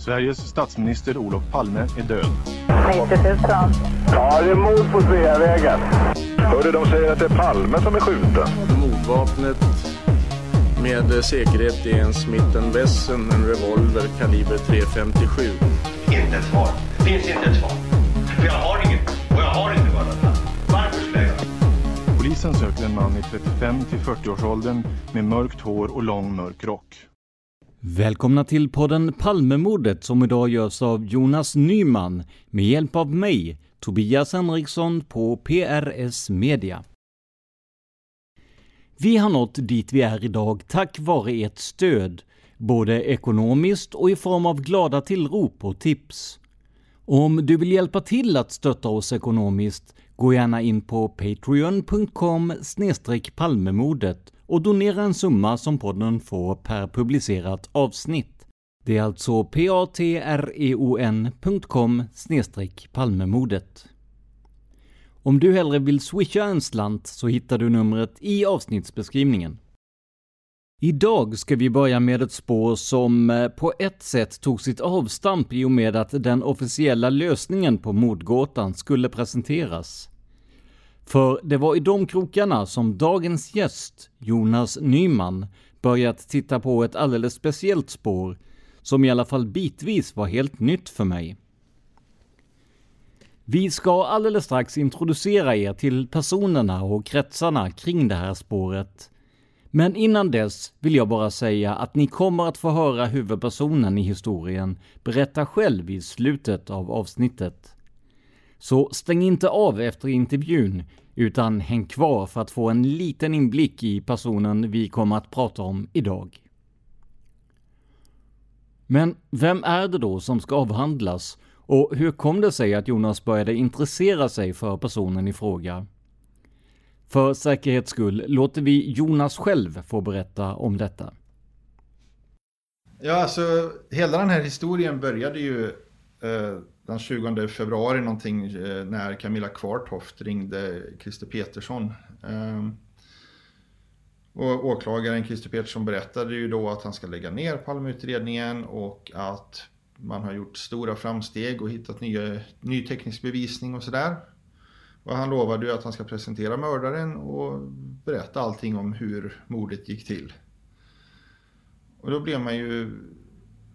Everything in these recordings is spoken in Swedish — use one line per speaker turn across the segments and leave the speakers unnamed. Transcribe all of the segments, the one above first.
Sveriges statsminister Olof Palme är död.
90 000.
Ja, det är mord på Sveavägen. Hörde de säger att det är Palme som är skjuten.
Mordvapnet med säkerhet är en Smith Wesson, en revolver kaliber .357.
Inte ett svar. Det finns inte ett svar. För jag har inget. Och jag har inte varit Varför skulle jag
Polisen söker en man i 35 till 40-årsåldern med mörkt hår och lång mörk rock.
Välkomna till podden Palmemordet som idag görs av Jonas Nyman med hjälp av mig, Tobias Henriksson på PRS Media. Vi har nått dit vi är idag tack vare ert stöd, både ekonomiskt och i form av glada tillrop och tips. Om du vill hjälpa till att stötta oss ekonomiskt, gå gärna in på patreon.com palmemordet och donera en summa som podden får per publicerat avsnitt. Det är alltså patreon.com palmemordet. Om du hellre vill swisha en slant så hittar du numret i avsnittsbeskrivningen. Idag ska vi börja med ett spår som eh, på ett sätt tog sitt avstamp i och med att den officiella lösningen på mordgåtan skulle presenteras. För det var i de krokarna som dagens gäst, Jonas Nyman, börjat titta på ett alldeles speciellt spår, som i alla fall bitvis var helt nytt för mig. Vi ska alldeles strax introducera er till personerna och kretsarna kring det här spåret. Men innan dess vill jag bara säga att ni kommer att få höra huvudpersonen i historien berätta själv i slutet av avsnittet. Så stäng inte av efter intervjun, utan häng kvar för att få en liten inblick i personen vi kommer att prata om idag. Men vem är det då som ska avhandlas och hur kom det sig att Jonas började intressera sig för personen i fråga? För säkerhets skull låter vi Jonas själv få berätta om detta.
Ja, alltså hela den här historien började ju eh, den 20 februari någonting eh, när Camilla Kvartoft ringde Christer Petersson. Ehm, och åklagaren Christer Petersson berättade ju då att han ska lägga ner Palmeutredningen och att man har gjort stora framsteg och hittat nya, ny teknisk bevisning och sådär. Och han lovade ju att han ska presentera mördaren och berätta allting om hur mordet gick till. Och då blev man ju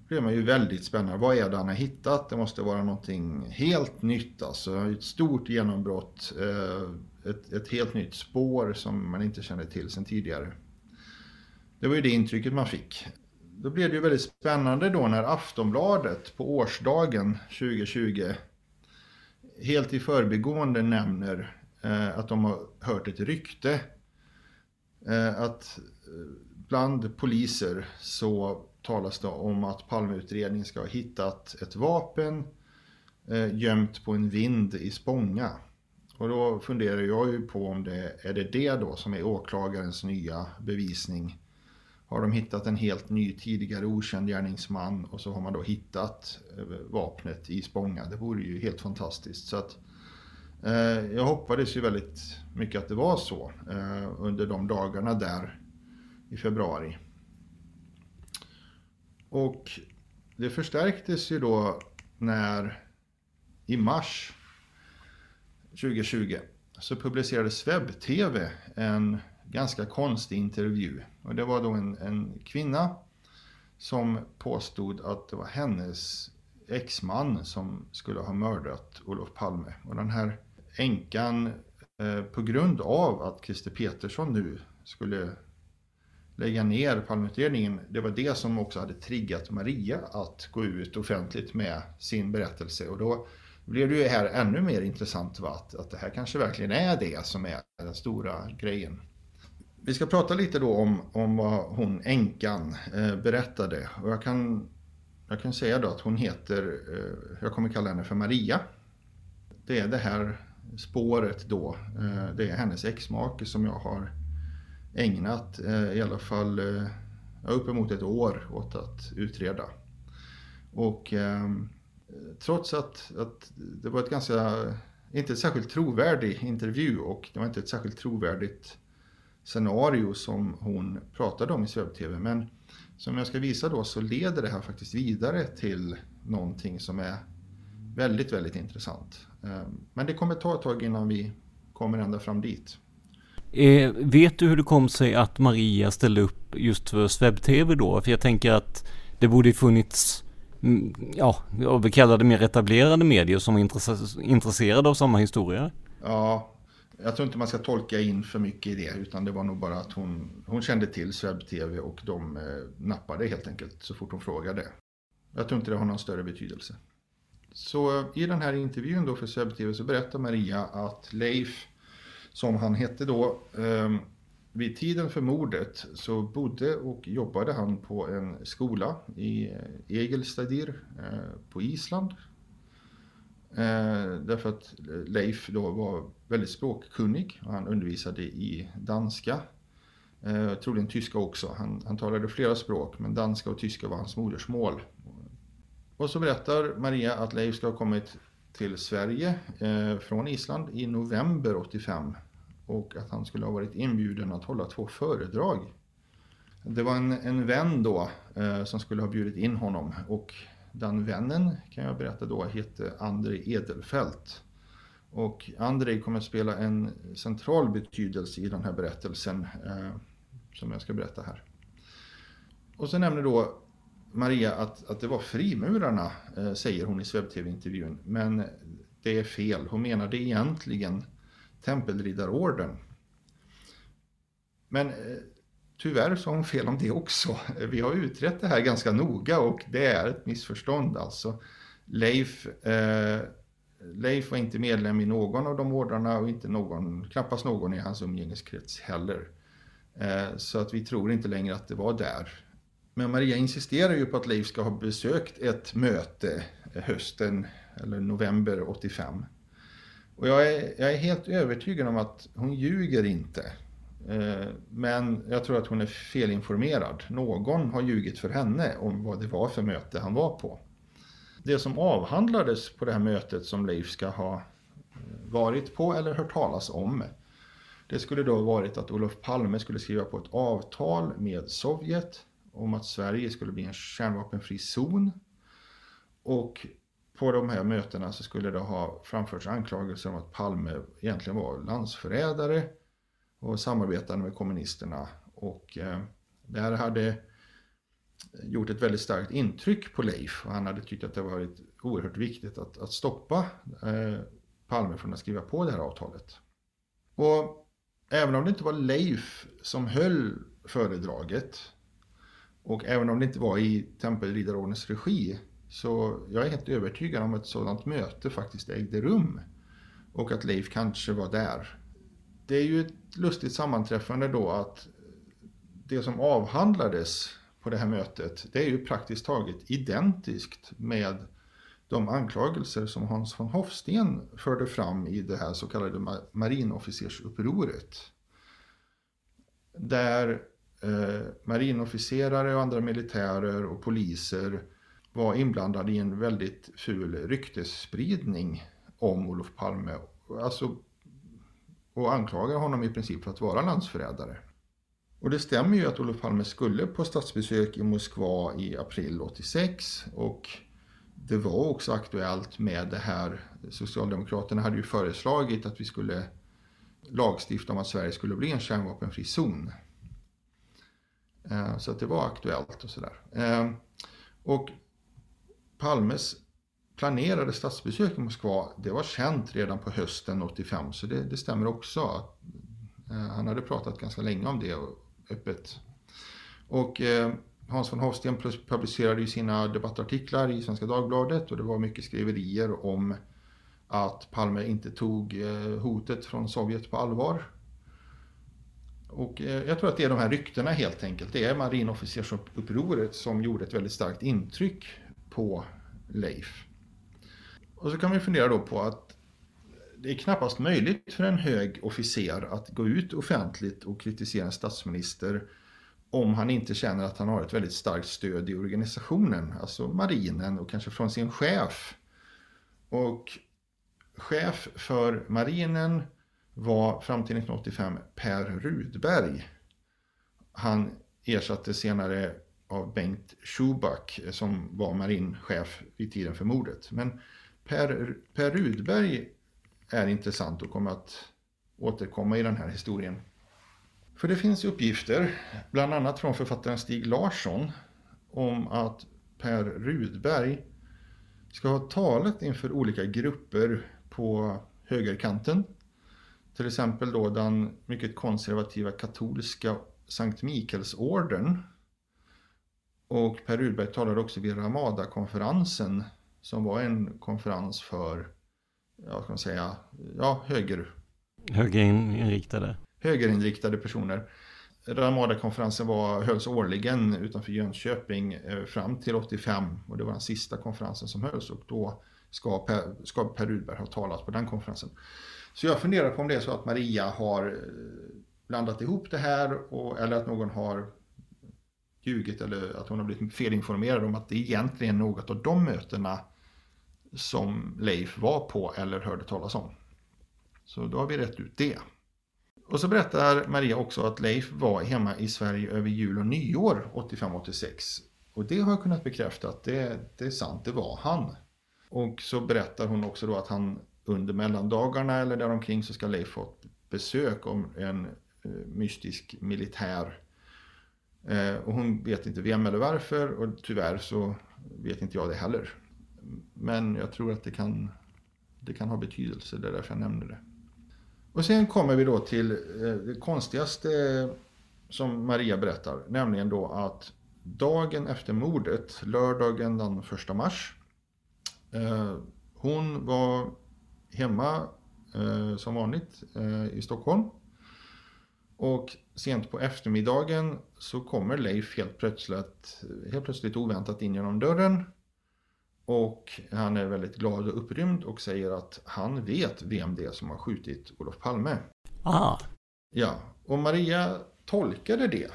blir man ju väldigt spännande. Vad är det han har hittat? Det måste vara någonting helt nytt alltså. Ett stort genombrott. Eh, ett, ett helt nytt spår som man inte kände till sedan tidigare. Det var ju det intrycket man fick. Då blev det ju väldigt spännande då när Aftonbladet på årsdagen 2020 helt i förbigående nämner eh, att de har hört ett rykte. Eh, att bland poliser så talas det om att Palmeutredningen ska ha hittat ett vapen eh, gömt på en vind i Spånga. Och då funderar jag ju på om det är det, det då som är åklagarens nya bevisning har de hittat en helt ny tidigare okänd gärningsman och så har man då hittat eh, vapnet i Spånga. Det vore ju helt fantastiskt. Så att, eh, jag hoppades ju väldigt mycket att det var så eh, under de dagarna där i februari. Och det förstärktes ju då när i mars 2020 så publicerades Webb-TV en ganska konstig intervju. Och det var då en, en kvinna som påstod att det var hennes exman som skulle ha mördat Olof Palme. Och den här änkan, eh, på grund av att Christer Petersson nu skulle lägga ner Palmeutredningen, det var det som också hade triggat Maria att gå ut offentligt med sin berättelse. Och då blev det ju här ännu mer intressant va? Att, att det här kanske verkligen är det som är den stora grejen. Vi ska prata lite då om, om vad hon änkan eh, berättade. Och jag kan, jag kan säga då att hon heter, eh, jag kommer kalla henne för Maria. Det är det här spåret då, eh, det är hennes exmake som jag har ägnat eh, i alla fall eh, uppemot ett år åt att utreda. Och ehm, trots att, att det var ett ganska, inte ett särskilt trovärdig intervju och det var inte ett särskilt trovärdigt scenario som hon pratade om i SvebTV. Men som jag ska visa då så leder det här faktiskt vidare till någonting som är väldigt, väldigt intressant. Ehm, men det kommer ta ett tag innan vi kommer ända fram dit.
Eh, vet du hur det kom sig att Maria ställde upp just för SvebTV då? För jag tänker att det borde funnits, mm, ja, vi kallar det mer etablerade medier som är intresserade av samma historia.
Ja, jag tror inte man ska tolka in för mycket i det utan det var nog bara att hon, hon kände till SvebTV och de eh, nappade helt enkelt så fort hon frågade. Jag tror inte det har någon större betydelse. Så eh, i den här intervjun då för SvebTV så berättar Maria att Leif, som han hette då, eh, vid tiden för mordet så bodde och jobbade han på en skola i eh, Egelstadir eh, på Island Eh, därför att eh, Leif då var väldigt språkkunnig och han undervisade i danska. Eh, troligen tyska också. Han, han talade flera språk men danska och tyska var hans modersmål. Och så berättar Maria att Leif ska ha kommit till Sverige eh, från Island i november 85 och att han skulle ha varit inbjuden att hålla två föredrag. Det var en, en vän då eh, som skulle ha bjudit in honom och den vännen kan jag berätta då hette André Edelfelt. Och André kommer att spela en central betydelse i den här berättelsen eh, som jag ska berätta här. Och så nämner då Maria att, att det var frimurarna, eh, säger hon i SvebTV-intervjun. Men det är fel. Hon menade egentligen Tempelriddarorden. Men eh, Tyvärr så har hon fel om det också. Eh, vi har utrett det här ganska noga och det är ett missförstånd alltså. Leif, eh, Leif var inte medlem i någon av de ordrarna och inte någon, knappast någon i hans umgängeskrets heller. Eh, så att vi tror inte längre att det var där. Men Maria insisterar ju på att Leif ska ha besökt ett möte eh, hösten eller november 85. Och jag är, jag är helt övertygad om att hon ljuger inte. Eh, men jag tror att hon är felinformerad. Någon har ljugit för henne om vad det var för möte han var på. Det som avhandlades på det här mötet som Leif ska ha eh, varit på eller hört talas om. Det skulle då varit att Olof Palme skulle skriva på ett avtal med Sovjet om att Sverige skulle bli en kärnvapenfri zon. Och på de här mötena så skulle det ha framförts anklagelser om att Palme egentligen var landsförrädare och samarbetade med kommunisterna. Och eh, det här hade gjort ett väldigt starkt intryck på Leif och han hade tyckt att det varit oerhört viktigt att, att stoppa eh, Palme från att skriva på det här avtalet. Och även om det inte var Leif som höll föredraget och även om det inte var i Tempelriddarordens regi så jag är helt övertygad om att ett sådant möte faktiskt ägde rum. och att Leif kanske var där. Det är ju ett lustigt sammanträffande då att det som avhandlades på det här mötet, det är ju praktiskt taget identiskt med de anklagelser som Hans von Hofsten förde fram i det här så kallade marinofficersupproret. Där eh, marinofficerare och andra militärer och poliser var inblandade i en väldigt ful ryktesspridning om Olof Palme. Alltså, och anklagar honom i princip för att vara landsförrädare. Och det stämmer ju att Olof Palme skulle på statsbesök i Moskva i april 86 och det var också aktuellt med det här. Socialdemokraterna hade ju föreslagit att vi skulle lagstifta om att Sverige skulle bli en kärnvapenfri zon. Eh, så att det var aktuellt och sådär. Eh, och Palmes planerade statsbesök i Moskva, det var känt redan på hösten 85. Så det, det stämmer också. Eh, han hade pratat ganska länge om det öppet. Och eh, Hans von Hofsten publicerade ju sina debattartiklar i Svenska Dagbladet och det var mycket skriverier om att Palme inte tog eh, hotet från Sovjet på allvar. Och eh, jag tror att det är de här ryktena helt enkelt. Det är marinofficersupproret som gjorde ett väldigt starkt intryck på Leif. Och så kan man fundera då på att det är knappast möjligt för en hög officer att gå ut offentligt och kritisera en statsminister om han inte känner att han har ett väldigt starkt stöd i organisationen, alltså marinen och kanske från sin chef. Och chef för marinen var fram till 1985 Per Rudberg. Han ersatte senare av Bengt Schuback eh, som var marinchef vid tiden för mordet. Men Per, per Rudberg är intressant och kommer att återkomma i den här historien. För det finns uppgifter, bland annat från författaren Stig Larsson, om att Per Rudberg ska ha talat inför olika grupper på högerkanten. Till exempel då den mycket konservativa katolska Sankt Mikaelsorden. Och Per Rudberg talade också vid Ramada-konferensen som var en konferens för, ja, ska man säga, ja, höger...
Högerinriktade
högerinriktade personer. Ramada-konferensen var, hölls årligen utanför Jönköping eh, fram till 85 och det var den sista konferensen som hölls och då ska Per, ska per Rudberg ha talat på den konferensen. Så jag funderar på om det är så att Maria har eh, blandat ihop det här och, eller att någon har ljugit eller att hon har blivit felinformerad om att det egentligen är något av de mötena som Leif var på eller hörde talas om. Så då har vi rätt ut det. Och så berättar Maria också att Leif var hemma i Sverige över jul och nyår 85-86. Och det har jag kunnat bekräfta att det, det är sant, det var han. Och så berättar hon också då att han under mellandagarna eller däromkring så ska Leif ha besök av en eh, mystisk militär. Eh, och hon vet inte vem eller varför och tyvärr så vet inte jag det heller. Men jag tror att det kan, det kan ha betydelse, det är därför jag nämner det. Och sen kommer vi då till eh, det konstigaste som Maria berättar, nämligen då att dagen efter mordet, lördagen den 1 mars, eh, hon var hemma eh, som vanligt i Stockholm. Och sent på eftermiddagen så kommer Leif helt plötsligt, helt plötsligt oväntat in genom dörren och han är väldigt glad och upprymd och säger att han vet vem det är som har skjutit Olof Palme.
Ah.
Ja, och Maria tolkade det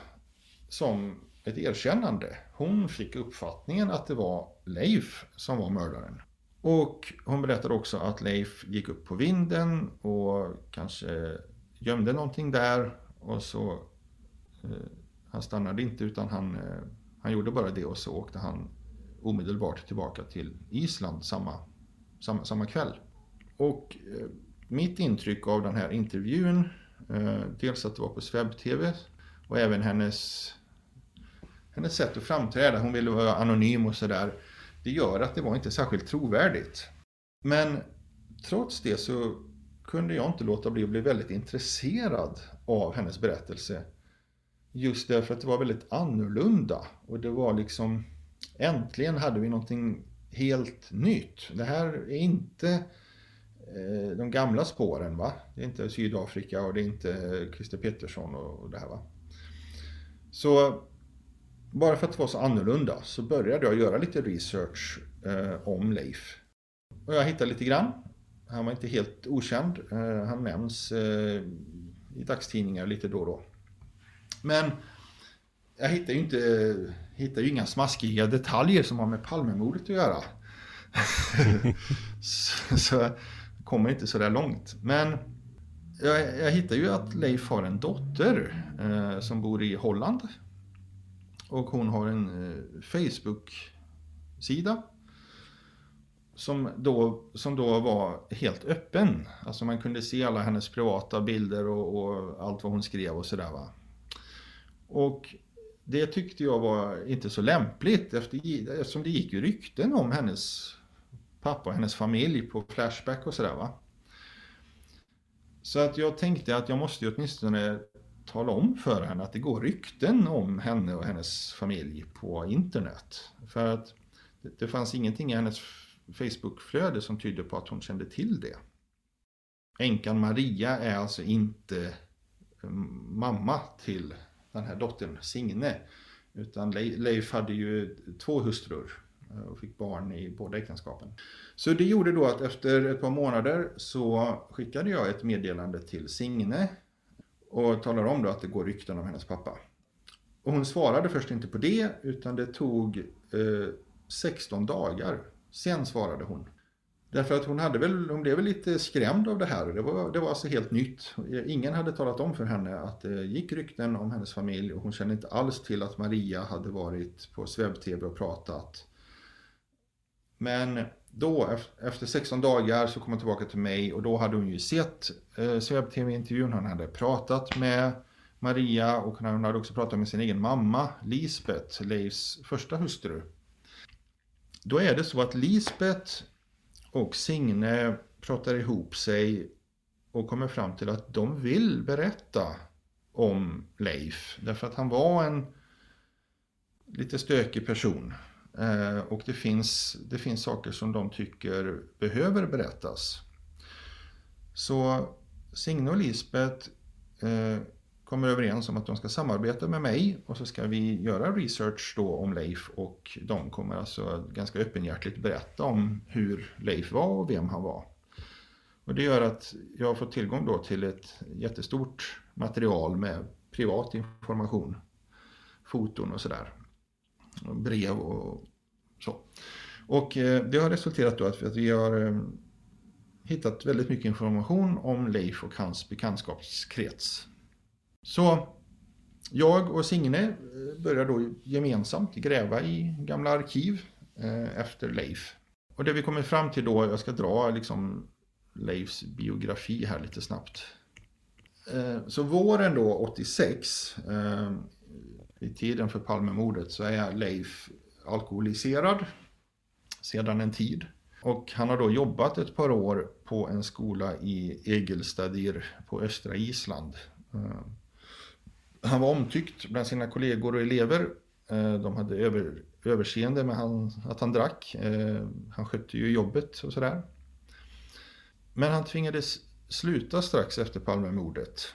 som ett erkännande. Hon fick uppfattningen att det var Leif som var mördaren. Och hon berättade också att Leif gick upp på vinden och kanske gömde någonting där och så eh, han stannade inte utan han, eh, han gjorde bara det och så åkte han omedelbart tillbaka till Island samma, samma, samma kväll. Och eh, mitt intryck av den här intervjun, eh, dels att det var på Sveb-TV och även hennes, hennes sätt att framträda, hon ville vara anonym och sådär, det gör att det var inte särskilt trovärdigt. Men trots det så kunde jag inte låta bli att bli väldigt intresserad av hennes berättelse. Just därför att det var väldigt annorlunda och det var liksom Äntligen hade vi någonting helt nytt. Det här är inte eh, de gamla spåren. va. Det är inte Sydafrika och det är inte Christer Pettersson och det här. va. Så bara för att det var så annorlunda så började jag göra lite research eh, om Leif. Och jag hittade lite grann. Han var inte helt okänd. Eh, han nämns eh, i dagstidningar lite då och då. Men jag hittar ju inte eh, hittar ju inga smaskiga detaljer som har med Palmemordet att göra. så, så jag kommer inte så där långt. Men jag, jag hittar ju att Leif har en dotter eh, som bor i Holland. Och hon har en eh, Facebook-sida. Som då, som då var helt öppen. Alltså man kunde se alla hennes privata bilder och, och allt vad hon skrev och sådär va. Och det tyckte jag var inte så lämpligt eftersom det gick ju rykten om hennes pappa och hennes familj på Flashback och sådär va. Så att jag tänkte att jag måste ju åtminstone tala om för henne att det går rykten om henne och hennes familj på internet. För att det fanns ingenting i hennes Facebookflöde som tydde på att hon kände till det. Änkan Maria är alltså inte eh, mamma till den här dottern Signe. Utan Leif hade ju två hustrur eh, och fick barn i båda äktenskapen. Så det gjorde då att efter ett par månader så skickade jag ett meddelande till Signe och talade om då att det går rykten om hennes pappa. Och hon svarade först inte på det utan det tog eh, 16 dagar. Sen svarade hon. Därför att hon, hade väl, hon blev väl lite skrämd av det här. Det var, det var alltså helt nytt. Ingen hade talat om för henne att det gick rykten om hennes familj och hon kände inte alls till att Maria hade varit på SvebTV och pratat. Men då, efter 16 dagar, så kom hon tillbaka till mig och då hade hon ju sett eh, SvebTV-intervjun. Hon hade pratat med Maria och hon hade också pratat med sin egen mamma, Lisbeth, Leifs första hustru. Då är det så att Lisbeth och Signe pratar ihop sig och kommer fram till att de vill berätta om Leif. Därför att han var en lite stökig person. Eh, och det finns, det finns saker som de tycker behöver berättas. Så Signe och Lisbeth eh, kommer överens om att de ska samarbeta med mig och så ska vi göra research då om Leif och de kommer alltså ganska öppenhjärtigt berätta om hur Leif var och vem han var. Och det gör att jag har fått tillgång då till ett jättestort material med privat information, foton och sådär, brev och så. Och eh, det har resulterat då att vi har eh, hittat väldigt mycket information om Leif och hans bekantskapskrets. Så jag och Signe började börjar då gemensamt gräva i gamla arkiv eh, efter Leif. Och det vi kommer fram till då, jag ska dra liksom Leifs biografi här lite snabbt. Eh, så våren då 86, i tiden för Palmemordet, så är Leif alkoholiserad sedan en tid. Och han har då jobbat ett par år på en skola i Egelstadir på östra Island han var omtyckt bland sina kollegor och elever. Eh, de hade över, överseende med han, att han drack. Eh, han skötte ju jobbet och sådär. Men han tvingades sluta strax efter Palmemordet.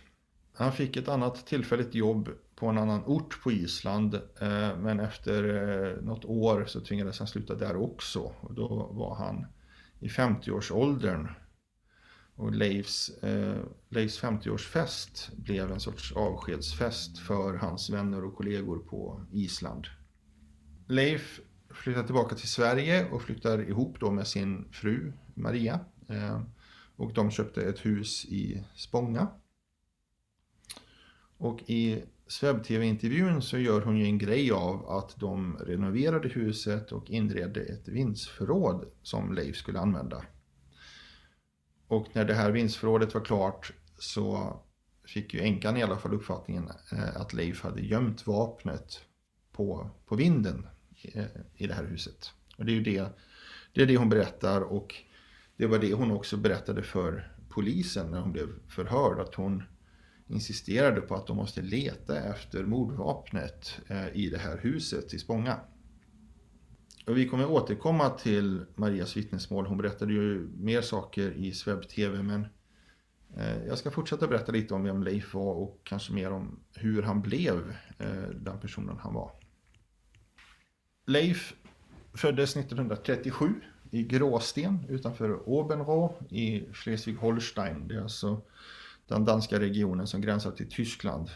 Han fick ett annat tillfälligt jobb på en annan ort på Island. Eh, men efter något år så tvingades han sluta där också. Och då var han i 50-årsåldern och Leifs, eh, Leifs 50-årsfest blev en sorts avskedsfest för hans vänner och kollegor på Island. Leif flyttar tillbaka till Sverige och flyttar ihop då med sin fru Maria. Eh, och de köpte ett hus i Spånga. Och i Sveb-TV-intervjun så gör hon ju en grej av att de renoverade huset och inredde ett vindsförråd som Leif skulle använda. Och när det här vinstförrådet var klart så fick ju änkan i alla fall uppfattningen eh, att Leif hade gömt vapnet på, på vinden eh, i det här huset. Och det är ju det, det, är det hon berättar och det var det hon också berättade för polisen när hon blev förhörd. Att hon insisterade på att de måste leta efter mordvapnet eh, i det här huset i Spånga. Och vi kommer återkomma till Marias vittnesmål. Hon berättade ju mer saker i Sveb TV men eh, jag ska fortsätta berätta lite om vem Leif var och kanske mer om hur han blev eh, den personen han var. Leif föddes 1937 i Gråsten utanför Obenrå i Schleswig-Holstein. Det är alltså den danska regionen som gränsar till Tyskland.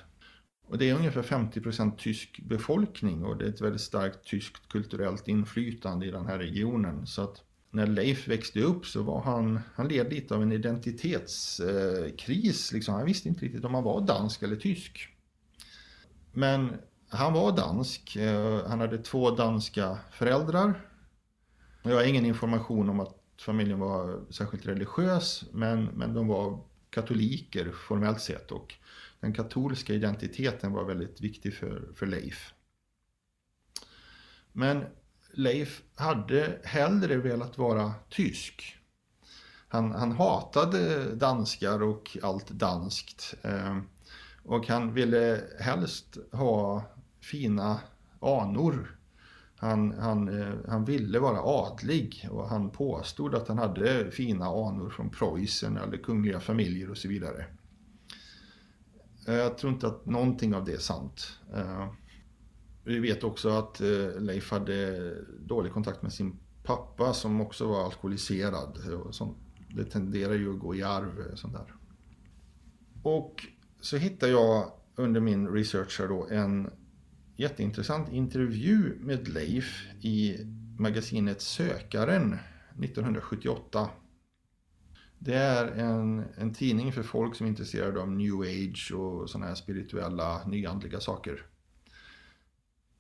Och det är ungefär 50% tysk befolkning och det är ett väldigt starkt tyskt kulturellt inflytande i den här regionen. Så att när Leif växte upp så var han, han led lite av en identitetskris. Eh, liksom. Han visste inte riktigt om han var dansk eller tysk. Men han var dansk. Eh, han hade två danska föräldrar. Jag har ingen information om att familjen var särskilt religiös, men, men de var katoliker formellt sett. Och den katolska identiteten var väldigt viktig för, för Leif. Men Leif hade hellre velat vara tysk. Han, han hatade danskar och allt danskt. Eh, och han ville helst ha fina anor. Han, han, eh, han ville vara adlig och han påstod att han hade fina anor från Preussen eller kungliga familjer och så vidare. Eh, jag tror inte att någonting av det är sant. Eh, vi vet också att eh, Leif hade dålig kontakt med sin pappa som också var alkoholiserad. Det tenderar ju att gå i arv. Sånt där. Och så hittade jag under min research här då en jätteintressant intervju med Leif i magasinet Sökaren 1978. Det är en, en tidning för folk som är intresserade av new age och sådana här spirituella, nyandliga saker.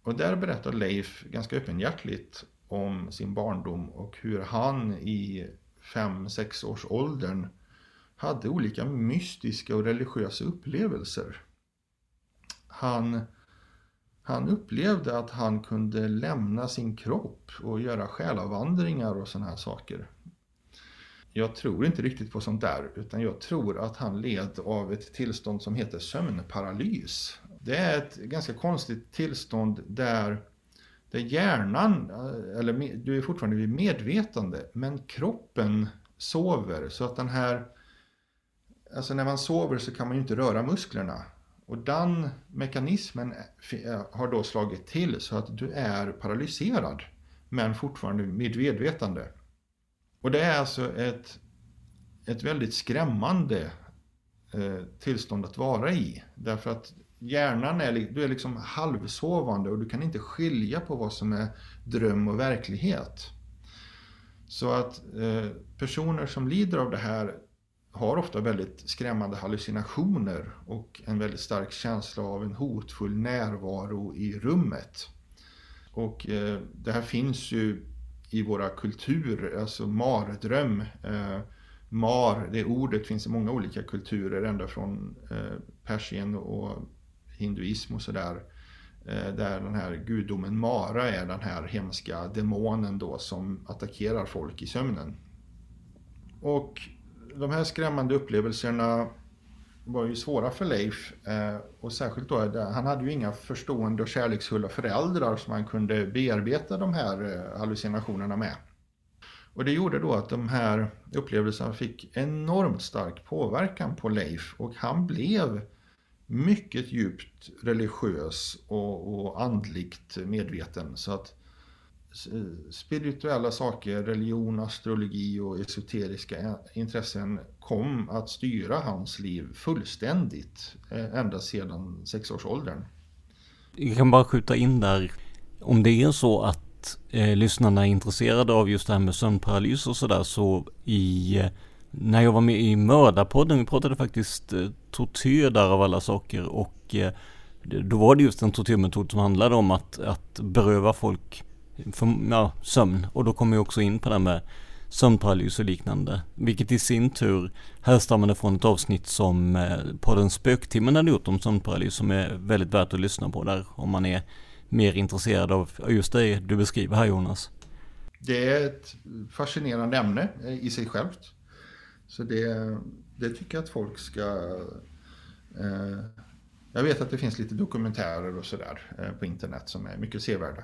Och där berättar Leif ganska öppenhjärtligt om sin barndom och hur han i 5-6 års åldern hade olika mystiska och religiösa upplevelser. Han, han upplevde att han kunde lämna sin kropp och göra själavandringar och sådana här saker jag tror inte riktigt på sånt där, utan jag tror att han led av ett tillstånd som heter sömnparalys. Det är ett ganska konstigt tillstånd där, där hjärnan, eh, eller du är fortfarande vid medvetande, men kroppen sover. Så att den här, alltså när man sover så kan man ju inte röra musklerna. Och den mekanismen eh, har då slagit till så att du är paralyserad, men fortfarande med medvetande. Och det är alltså ett, ett väldigt skrämmande eh, tillstånd att vara i. Därför att hjärnan är, du är liksom halvsovande och du kan inte skilja på vad som är dröm och verklighet. Så att eh, personer som lider av det här har ofta väldigt skrämmande hallucinationer och en väldigt stark känsla av en hotfull närvaro i rummet. Och eh, det här finns ju i våra kulturer, alltså mardröm. Eh, mar, det ordet finns i många olika kulturer, ända från eh, Persien och hinduism och sådär. Eh, där den här gudomen Mara är den här hemska demonen då som attackerar folk i sömnen. Och de här skrämmande upplevelserna var ju svåra för Leif. Eh, och särskilt då, eh, han hade ju inga förstående och kärleksfulla föräldrar som han kunde bearbeta de här eh, hallucinationerna med. Och det gjorde då att de här upplevelserna fick enormt stark påverkan på Leif och han blev mycket djupt religiös och, och andligt medveten. Så att Eh, spirituella saker, religion, astrologi och esoteriska intressen kom att styra hans liv fullständigt eh, ända sedan sexårsåldern.
Jag kan bara skjuta in där, om det är så att eh, lyssnarna är intresserade av just det här med sömnparalys och sådär så i eh, när jag var med i Mördarpodden, vi pratade faktiskt eh, tortyr där av alla saker och eh, då var det just en tortyrmetod som handlade om att, att beröva folk för, ja, sömn. Och då kommer vi också in på det här med sömnparalys och liknande. Vilket i sin tur härstammade från ett avsnitt som eh, podden Spöktimmen hade gjort om sömnparalys som är väldigt värt att lyssna på där om man är mer intresserad av just det du beskriver här Jonas.
Det är ett fascinerande ämne eh, i sig självt. Så det, det tycker jag att folk ska... Eh, jag vet att det finns lite dokumentärer och sådär eh, på internet som är mycket sevärda.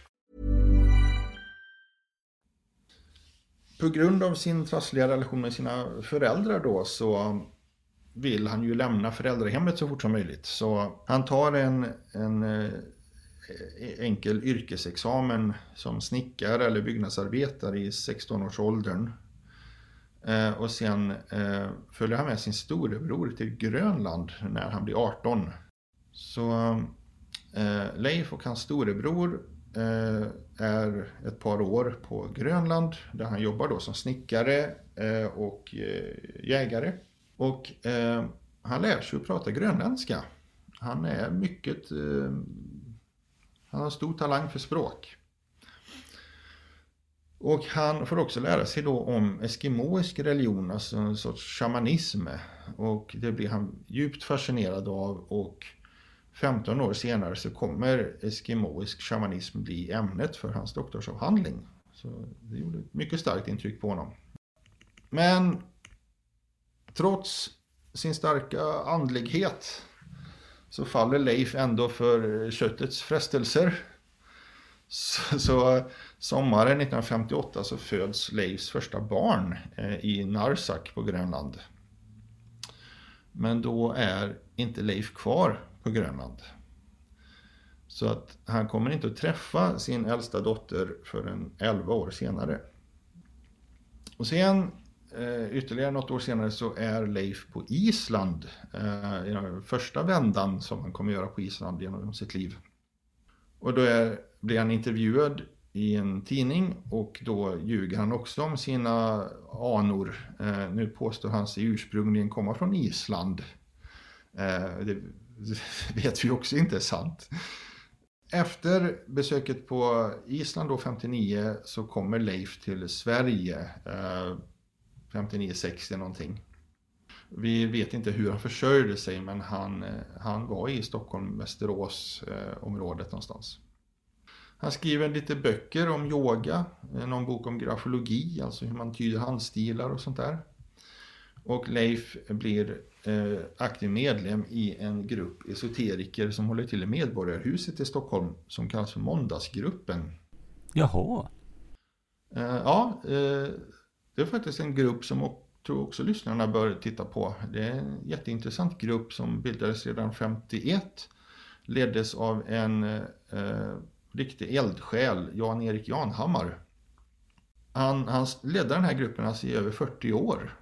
På grund av sin trassliga relation med sina föräldrar då så vill han ju lämna föräldrahemmet så fort som möjligt. Så han tar en, en eh, enkel yrkesexamen som snickare eller byggnadsarbetare i 16-årsåldern. Eh, och sen eh, följer han med sin storebror till Grönland när han blir 18. Så eh, Leif och hans storebror Eh, är ett par år på Grönland där han jobbar då som snickare eh, och eh, jägare. Och han lär sig att prata grönländska. Han är mycket... Han har stor talang för språk. Och han får också lära sig då om eskimoisk religion, alltså en sorts shamanism. Och det blir han djupt fascinerad av och 15 år senare så kommer eskimoisk shamanism bli ämnet för hans doktorsavhandling. Så det gjorde ett mycket starkt intryck på honom. Men Trots sin starka andlighet så faller Leif ändå för köttets frestelser. Så, så sommaren 1958 så föds Leifs första barn eh, i Narsak på Grönland. Men då är inte Leif kvar på Grönland. Så att han kommer inte att träffa sin äldsta dotter förrän 11 år senare. Och sen eh, ytterligare något år senare så är Leif på Island. Eh, I den första vändan som han kommer göra på Island genom sitt liv. Och då är, blir han intervjuad i en tidning och då ljuger han också om sina anor. Eh, nu påstår han sig ursprungligen komma från Island. Det vet vi också inte är sant. Efter besöket på Island då 59 så kommer Leif till Sverige. Eh, 59-60 någonting. Vi vet inte hur han försörjde sig men han, eh, han var i Stockholm, Västerås eh, området någonstans. Han skriver lite böcker om yoga, eh, någon bok om grafologi, alltså hur man tyder handstilar och sånt där. Och Leif blir eh, aktiv medlem i en grupp esoteriker som håller till i Medborgarhuset i Stockholm som kallas för Måndagsgruppen.
Jaha.
Eh, ja, eh, det är faktiskt en grupp som jag tror också lyssnarna bör titta på. Det är en jätteintressant grupp som bildades redan 51. Leddes av en eh, riktig eldsjäl, Jan-Erik Janhammar. Han, han ledde den här gruppen alltså i över 40 år.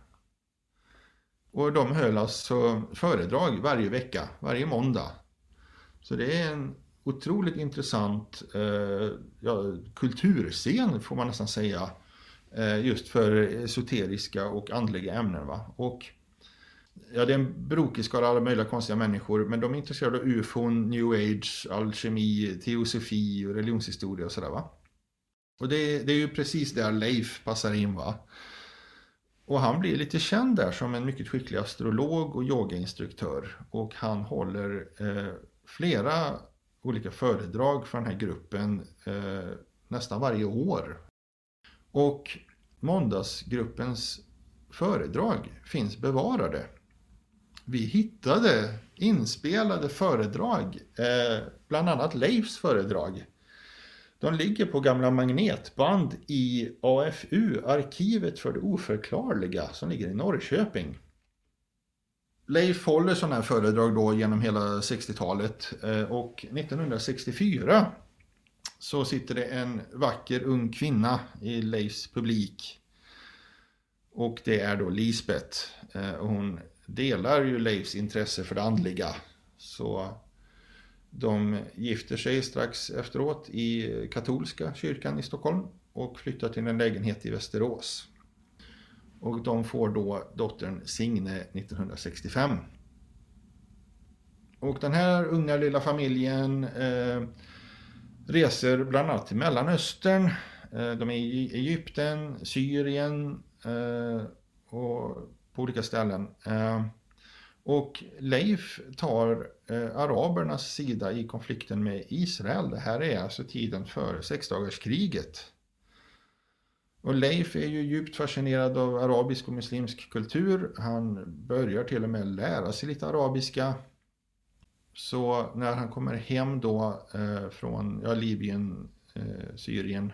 Och de höll alltså föredrag varje vecka, varje måndag. Så det är en otroligt intressant eh, ja, kulturscen får man nästan säga. Eh, just för esoteriska och andliga ämnen. Va? Och Ja, det är en brokig skala alla möjliga konstiga människor, men de är intresserade av ufon, new age, alkemi, teosofi och religionshistoria och sådär va. Och det, det, är ju precis där Leif passar in va. Och han blir lite känd där som en mycket skicklig astrolog och yogainstruktör. Och han håller eh, flera olika föredrag för den här gruppen eh, nästan varje år. Och måndagsgruppens föredrag finns bevarade vi hittade inspelade föredrag, eh, bland annat Leifs föredrag. De ligger på gamla magnetband i AFU, Arkivet för det oförklarliga, som ligger i Norrköping. Leif håller sådana här föredrag då genom hela 60-talet eh, och 1964 så sitter det en vacker ung kvinna i Leifs publik. Och det är då Lisbeth. Eh, hon delar ju Leifs intresse för det andliga. Så de gifter sig strax efteråt i katolska kyrkan i Stockholm och flyttar till en lägenhet i Västerås. Och de får då dottern Signe 1965. Och den här unga lilla familjen eh, reser bland annat till Mellanöstern. Eh, de är i Egypten, Syrien eh, och på olika ställen. Eh, och Leif tar eh, arabernas sida i konflikten med Israel. Det här är alltså tiden före sexdagarskriget. Och Leif är ju djupt fascinerad av arabisk och muslimsk kultur. Han börjar till och med lära sig lite arabiska. Så när han kommer hem då eh, från ja, Libyen, eh, Syrien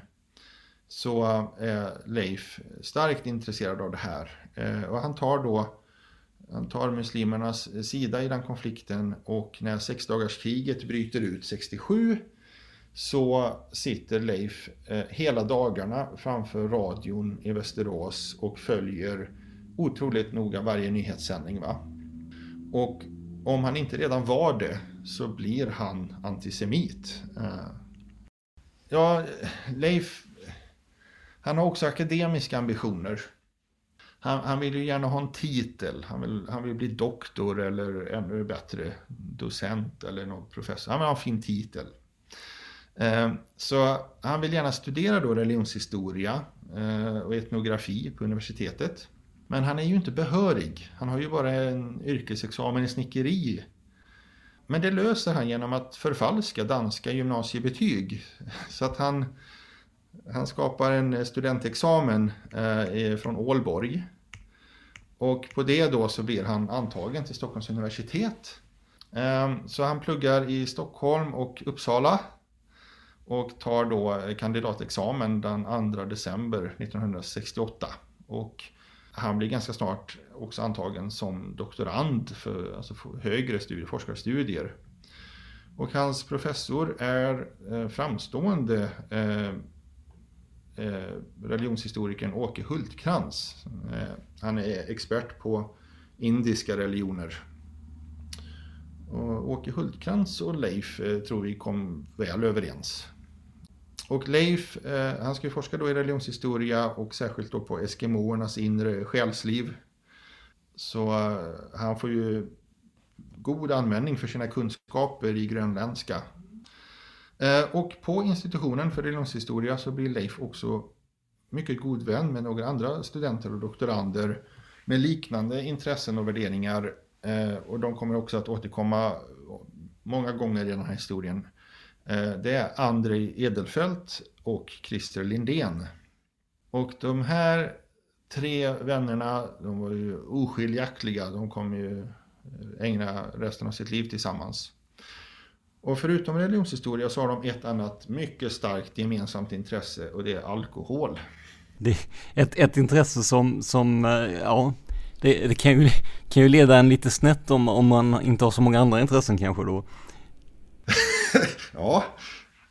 så är Leif starkt intresserad av det här. Eh, och han tar då han tar muslimernas eh, sida i den konflikten och när sexdagarskriget bryter ut 67 så sitter Leif eh, hela dagarna framför radion i Västerås och följer otroligt noga varje nyhetssändning. Va? Och om han inte redan var det så blir han antisemit. Eh, ja, Leif han har också akademiska ambitioner. Han, han, vill ju gärna ha en titel. Han vill, han vill bli doktor eller ännu bättre docent eller någon professor. Han vill ha en fin titel. Eh, så han vill gärna studera då religionshistoria eh, och etnografi på universitetet. Men han är ju inte behörig. Han har ju bara en yrkesexamen i snickeri. Men det löser han genom att förfalska danska gymnasiebetyg. Så att han han skapar en studentexamen eh, från Ålborg. Och på det då så blir han antagen till Stockholms universitet. Ehm, så han pluggar i Stockholm och Uppsala. Och tar då kandidatexamen den 2 december 1968. Och han blir ganska snart också antagen som doktorand för alltså högre studier, forskarstudier. Och hans professor är eh, framstående eh, Eh, religionshistorikern Åke Hultkrantz. Eh, han är expert på indiska religioner. Och Åke Hultkrantz och Leif eh, tror vi kom väl överens. Och Leif, han ska forska då i religionshistoria och särskilt då på eskimoernas inre själsliv. Så han får ju god användning för sina kunskaper i grönländska Eh, och på institutionen för religionshistoria så blir Leif också mycket god vän med några andra studenter och doktorander med liknande intressen och värderingar. Eh, och de kommer också att återkomma många gånger i den här historien. Eh, det är Andrei Edelfelt och Christer Lindén. Och de här tre vännerna, de var ju oskiljaktiga. De kommer ju ägna resten av sitt liv tillsammans. Och förutom religionshistoria så har de ett annat mycket starkt gemensamt intresse och det är alkohol.
Det är ett, ett intresse som, som eh, ja, det, det, kan, ju, kan ju leda en lite snett om, om man inte har så många andra intressen kanske då.
ja,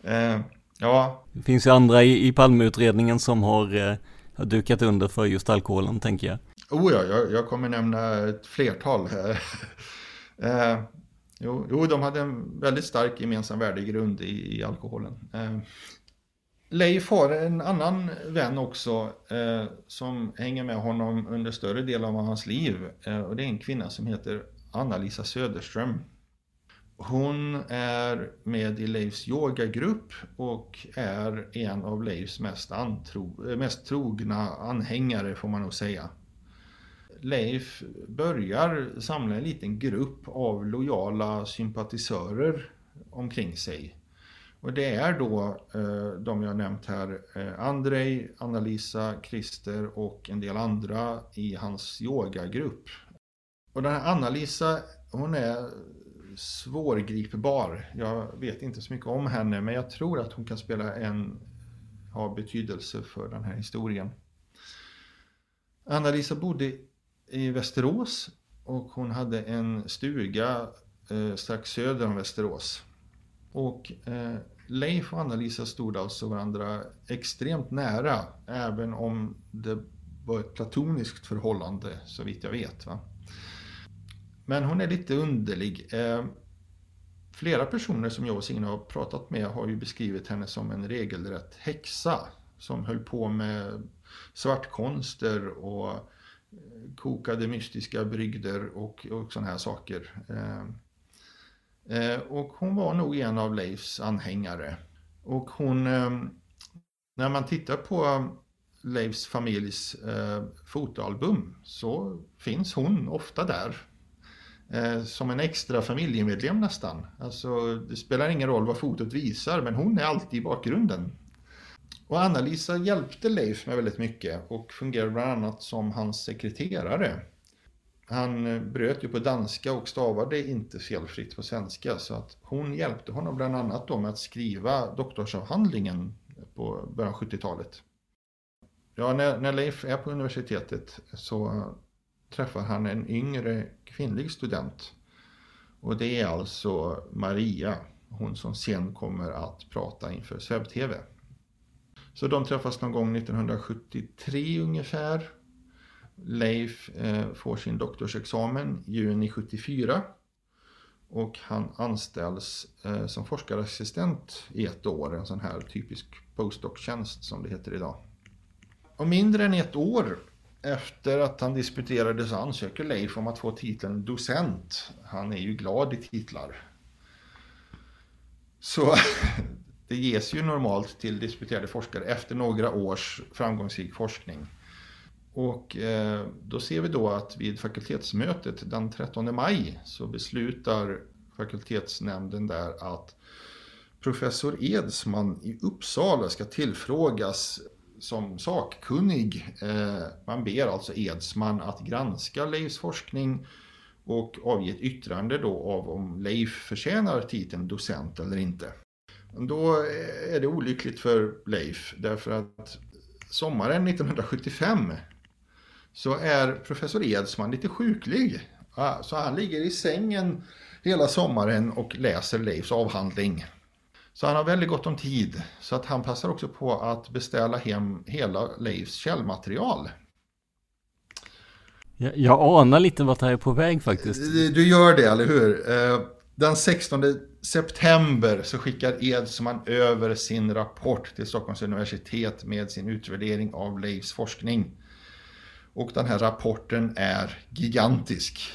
eh, ja.
Det finns ju andra i, i Palmeutredningen som har, eh, har dukat under för just alkoholen tänker jag.
Oh ja, jag, jag kommer nämna ett flertal här. eh, Jo, jo, de hade en väldigt stark gemensam värdegrund i, i alkoholen. Eh, Leif har en annan vän också eh, som hänger med honom under större delen av hans liv. Eh, och det är en kvinna som heter Anna-Lisa Söderström. Hon är med i Leifs yogagrupp och är en av Leifs mest, antro, mest trogna anhängare får man nog säga. Leif börjar samla en liten grupp av lojala sympatisörer omkring sig. Och det är då eh, de jag nämnt här, eh, Andrei, Anna-Lisa, Christer och en del andra i hans yogagrupp. Och den här Anna-Lisa, hon är svårgripbar. Jag vet inte så mycket om henne men jag tror att hon kan spela en, ha betydelse för den här historien. Anna-Lisa bodde i Västerås och hon hade en stuga eh, strax söder om Västerås. Och eh, Leif och Anna-Lisa stod alltså varandra extremt nära, även om det var ett platoniskt förhållande, så vitt jag vet. Va? Men hon är lite underlig. Eh, flera personer som jag och Signe har pratat med har ju beskrivit henne som en regelrätt häxa som höll på med svartkonster och kokade mystiska brygder och, och sådana här saker. Eh, Eh, och hon var nog en av Leifs anhängare. Och hon, eh, när man tittar på Leifs familjs eh, fotoalbum så finns hon ofta där. Eh, som en extra familjemedlem nästan. Alltså det spelar ingen roll vad fotot visar men hon är alltid i bakgrunden. Och Anna-Lisa hjälpte Leif med väldigt mycket och fungerade bland annat som hans sekreterare. Han eh, bröt ju på danska och stavade inte felfritt på svenska så att hon hjälpte honom bland annat då med att skriva doktorsavhandlingen på början av 70-talet. Ja, när, när Leif är på universitetet så träffar han en yngre kvinnlig student. Och det är alltså Maria, hon som sen kommer att prata inför SvebTV. Så de träffas någon gång 1973 ungefär Leif eh, får sin doktorsexamen juni 74 och han anställs eh, som forskarassistent i ett år, en sån här typisk postdoc-tjänst som det heter idag. Och mindre än ett år efter att han disputerade så ansöker Leif om att få titeln docent. Han är ju glad i titlar. Så det ges ju normalt till disputerade forskare efter några års framgångsrik forskning. Och eh, då ser vi då att vid fakultetsmötet den 13 maj så beslutar fakultetsnämnden där att professor Edsman i Uppsala ska tillfrågas som sakkunnig. Eh, man ber alltså Edsman att granska Leifs forskning och avge ett yttrande då av om Leif förtjänar titeln docent eller inte. Då är det olyckligt för Leif därför att sommaren 1975 så är professor Edsman lite sjuklig. Så han ligger i sängen hela sommaren och läser Leifs avhandling. Så han har väldigt gott om tid. Så att han passar också på att beställa hem hela Leifs källmaterial.
Jag, jag anar lite vart det här är på väg faktiskt.
Du gör det, eller hur? Eh, den 16 september så skickar Edsman över sin rapport till Stockholms universitet med sin utvärdering av Leifs forskning. Och den här rapporten är gigantisk.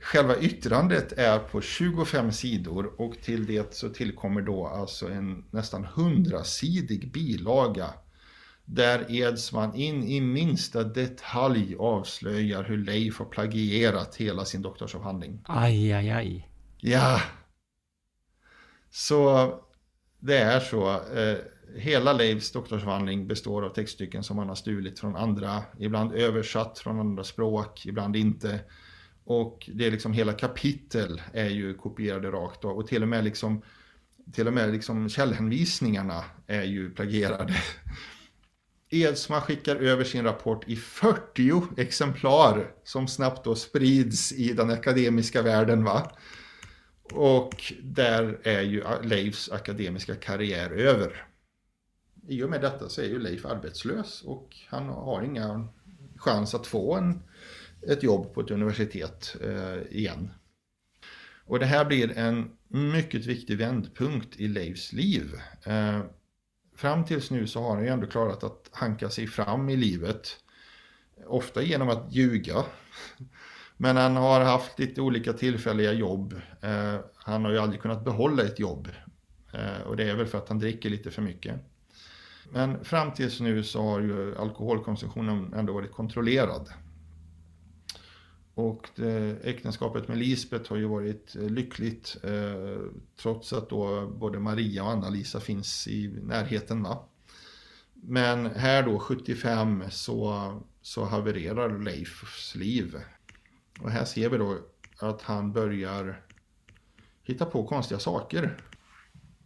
Själva yttrandet är på 25 sidor och till det så tillkommer då alltså en nästan 100-sidig bilaga där Edsman in i minsta detalj avslöjar hur Leif har plagierat hela sin doktorsavhandling.
Aj, aj, aj.
Ja. Så det är så. Eh, hela Leifs doktorsavhandling består av textstycken som han har stulit från andra, ibland översatt från andra språk, ibland inte. Och det är liksom hela kapitel är ju kopierade rakt av och till och med liksom till och med liksom källhänvisningarna är ju plagierade. Edsma skickar över sin rapport i 40 exemplar som snabbt då sprids i den akademiska världen. Va? Och där är ju Leifs akademiska karriär över i och med detta så är ju Leif arbetslös och han har inga chans att få en, ett jobb på ett universitet eh, igen. Och det här blir en mycket viktig vändpunkt i Leifs liv. Eh, fram tills nu så har han ju ändå klarat att hanka sig fram i livet. Ofta genom att ljuga. Men han har haft lite olika tillfälliga jobb. Eh, han har ju aldrig kunnat behålla ett jobb. Eh, och det är väl för att han dricker lite för mycket. Men fram tills nu så har ju alkoholkonsumtionen ändå varit kontrollerad. Och det, äktenskapet med Lisbeth har ju varit eh, lyckligt eh, trots att då både Maria och Anna-Lisa finns i närheten. Va? Men här då 75 så, så havererar Leifs liv. Och här ser vi då att han börjar hitta på konstiga saker.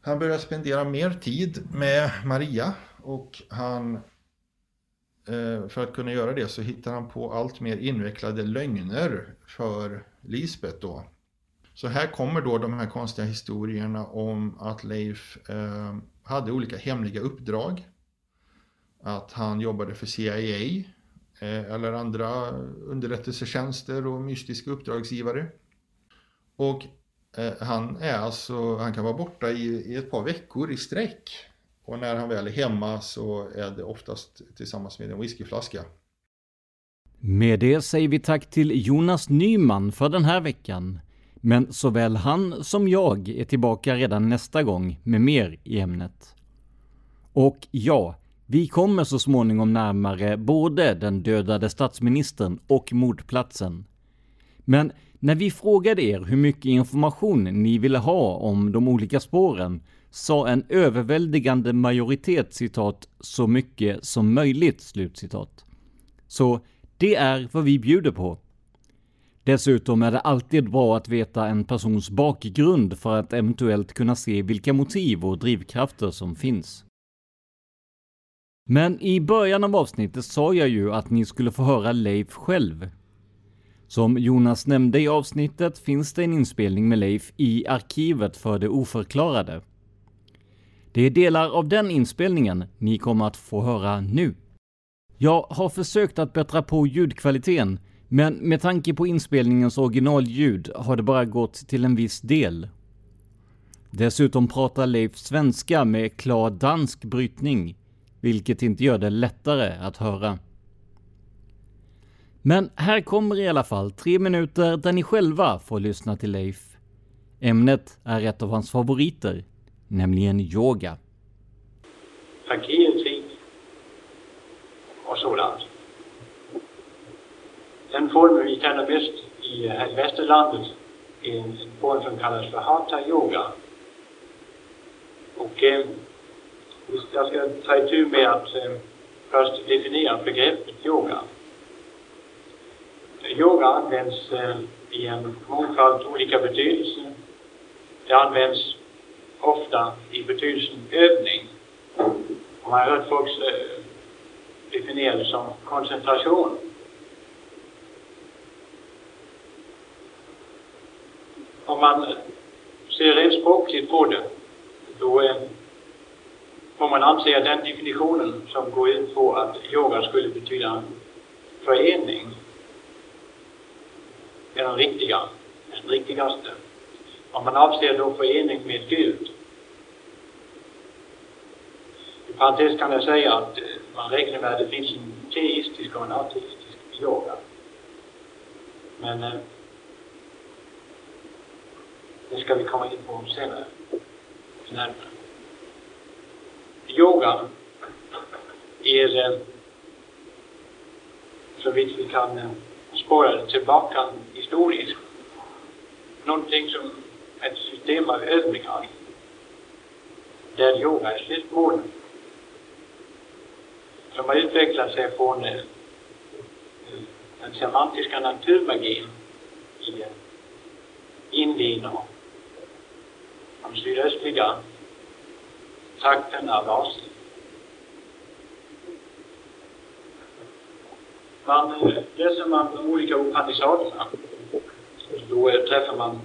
Han börjar spendera mer tid med Maria och han eh, för att kunna göra det så hittar han på allt mer invecklade lögner för Lisbeth då. Så här kommer då de här konstiga historierna om att Leif eh, hade olika hemliga uppdrag. Att han jobbade för CIA Eh, eller andra underrättelsetjänster och mystiska uppdragsgivare. Och eh, han är alltså, han kan vara borta i, i ett par veckor i sträck. Och när han väl är hemma så är det oftast tillsammans med en whiskyflaska.
Med det säger vi tack till Jonas Nyman för den här veckan. Men såväl han som jag är tillbaka redan nästa gång med mer i ämnet. Och ja, vi kommer så småningom närmare både den dödade statsministern och mordplatsen. Men när vi frågade er hur mycket information ni ville ha om de olika spåren sa en överväldigande majoritet citat ”så mycket som möjligt”. Slutcitat. Så det är vad vi bjuder på. Dessutom är det alltid bra att veta en persons bakgrund för att eventuellt kunna se vilka motiv och drivkrafter som finns. Men i början av avsnittet sa jag ju att ni skulle få höra Leif själv. Som Jonas nämnde i avsnittet finns det en inspelning med Leif i arkivet för det oförklarade. Det är delar av den inspelningen ni kommer att få höra nu. Jag har försökt att bättra på ljudkvaliteten, men med tanke på inspelningens originalljud har det bara gått till en viss del. Dessutom pratar Leif svenska med klar dansk brytning, vilket inte gör det lättare att höra. Men här kommer i alla fall tre minuter där ni själva får lyssna till Leif. Ämnet är ett av hans favoriter, nämligen yoga.
Parkeringstid och sådant. Den formen vi känner bäst i västerlandet är en, en form som kallas för Hatha Yoga. Och eh, jag ska ta itu med att eh, först definiera begreppet yoga. Yoga används eh, i en mångfald olika betydelser. Det används ofta i betydelsen övning. Och man har hört folk eh, definiera det som koncentration. Om man ser rent språkligt på det, då eh, får man anse att den definitionen som går ut på att yoga skulle betyda förening är den riktiga, den riktigaste. Om man avser då förening med Gud i parentes kan jag säga att eh, man räknar med att det finns en teistisk och en ateistisk yoga. Men eh, det ska vi komma in på senare. Närmare. Yoga är så vitt vi kan eh, spåra tillbaka historiskt någonting som ett system av övningar där yoga är slutmålet. Som har utvecklat sig från eh, den semantiska naturmagin i Indien och de sydöstliga trakterna av Asien. Man, läser man de olika Upanishaderna då träffar man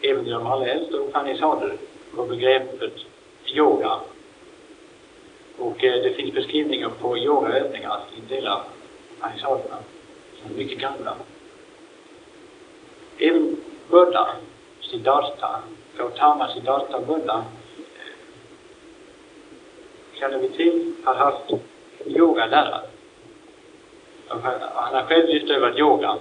även i de allra äldsta Upanishader på begreppet yoga och eh, det finns beskrivningar på yogaövningar i delar av Upanishaderna som är mycket gamla. Även Buddha, Siddhartha, Gautama Siddhartha Buddha känner vi till har haft yogalärare. Han har själv utövat yoga.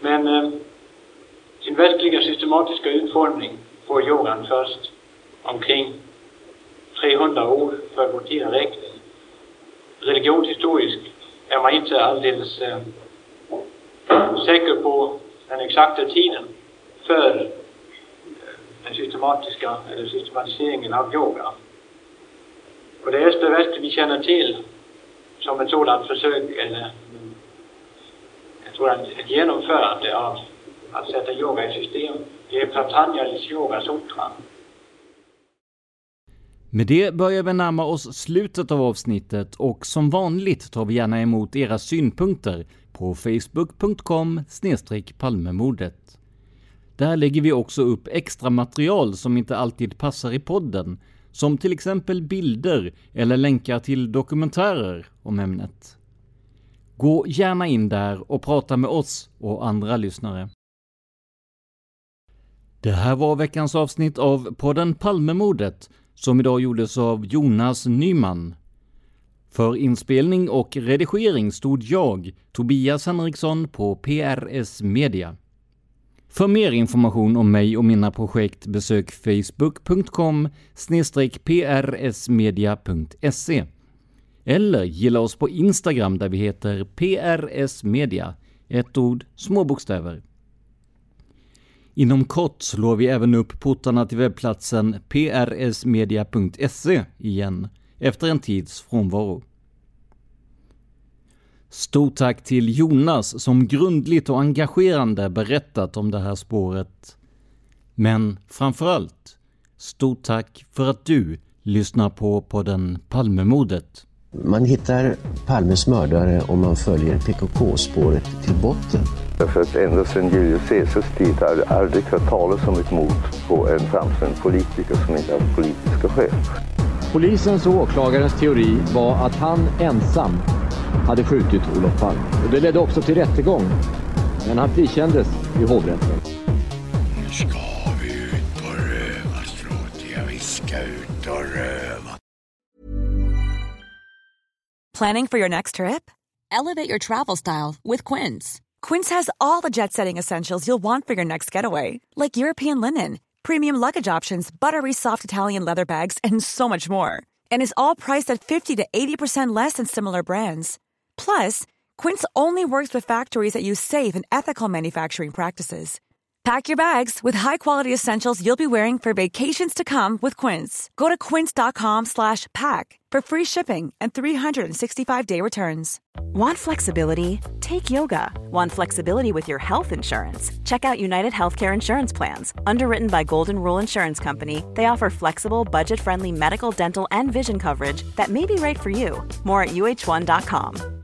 Men eh, sin verkliga systematiska utformning får yogan först omkring 300 år för vår tid räkning. Religionshistoriskt är man inte alldeles eh, säker på den exakta tiden för den systematiska eller systematiseringen av yoga. Och det Österväst vi känner till som ett sådant försök eller ett sådant ett genomförande av att sätta yoga i system, det är Patanjalis Yoga Sutra.
Med det börjar vi närma oss slutet av avsnittet och som vanligt tar vi gärna emot era synpunkter på facebook.com palmemordet. Där lägger vi också upp extra material som inte alltid passar i podden, som till exempel bilder eller länkar till dokumentärer om ämnet. Gå gärna in där och prata med oss och andra lyssnare. Det här var veckans avsnitt av podden Palmemordet som idag gjordes av Jonas Nyman. För inspelning och redigering stod jag, Tobias Henriksson, på PRS Media. För mer information om mig och mina projekt besök facebook.com prsmedia.se eller gilla oss på Instagram där vi heter prsmedia, ett ord, små bokstäver. Inom kort slår vi även upp portarna till webbplatsen prsmedia.se igen, efter en tids frånvaro. Stort tack till Jonas som grundligt och engagerande berättat om det här spåret. Men framförallt, stort tack för att du lyssnar på podden Palmemordet.
Man hittar Palmes mördare om man följer PKK-spåret till botten.
Därför att ända sedan Julius Caesars tid har det aldrig hört talas om ett mord på en framstående politiker som inte haft politiska skäl.
Polisens och åklagarens teori var att han ensam hade skjutit Olof Palme. Och det ledde också till rättegång. Men han frikändes i hovrätten.
Nu ska vi ut på rövarstråt. Ja, vi ska ut och röva.
Planning for your next trip? Elevate your travel style with Quince. Quince has all the jet-setting essentials you'll want for your next getaway. Like European linen, premium luggage options, buttery soft Italian leather bags, and so much more. And is all priced at 50 to 80% less than similar brands. Plus, Quince only works with factories that use safe and ethical manufacturing practices. Pack your bags with high-quality essentials you'll be wearing for vacations to come with Quince. Go to quince.com/pack for free shipping and 365-day returns.
Want flexibility? Take yoga. Want flexibility with your health insurance? Check out United Healthcare Insurance Plans. Underwritten by Golden Rule Insurance Company, they offer flexible, budget-friendly medical, dental, and vision coverage that may be right for you. More at uh1.com.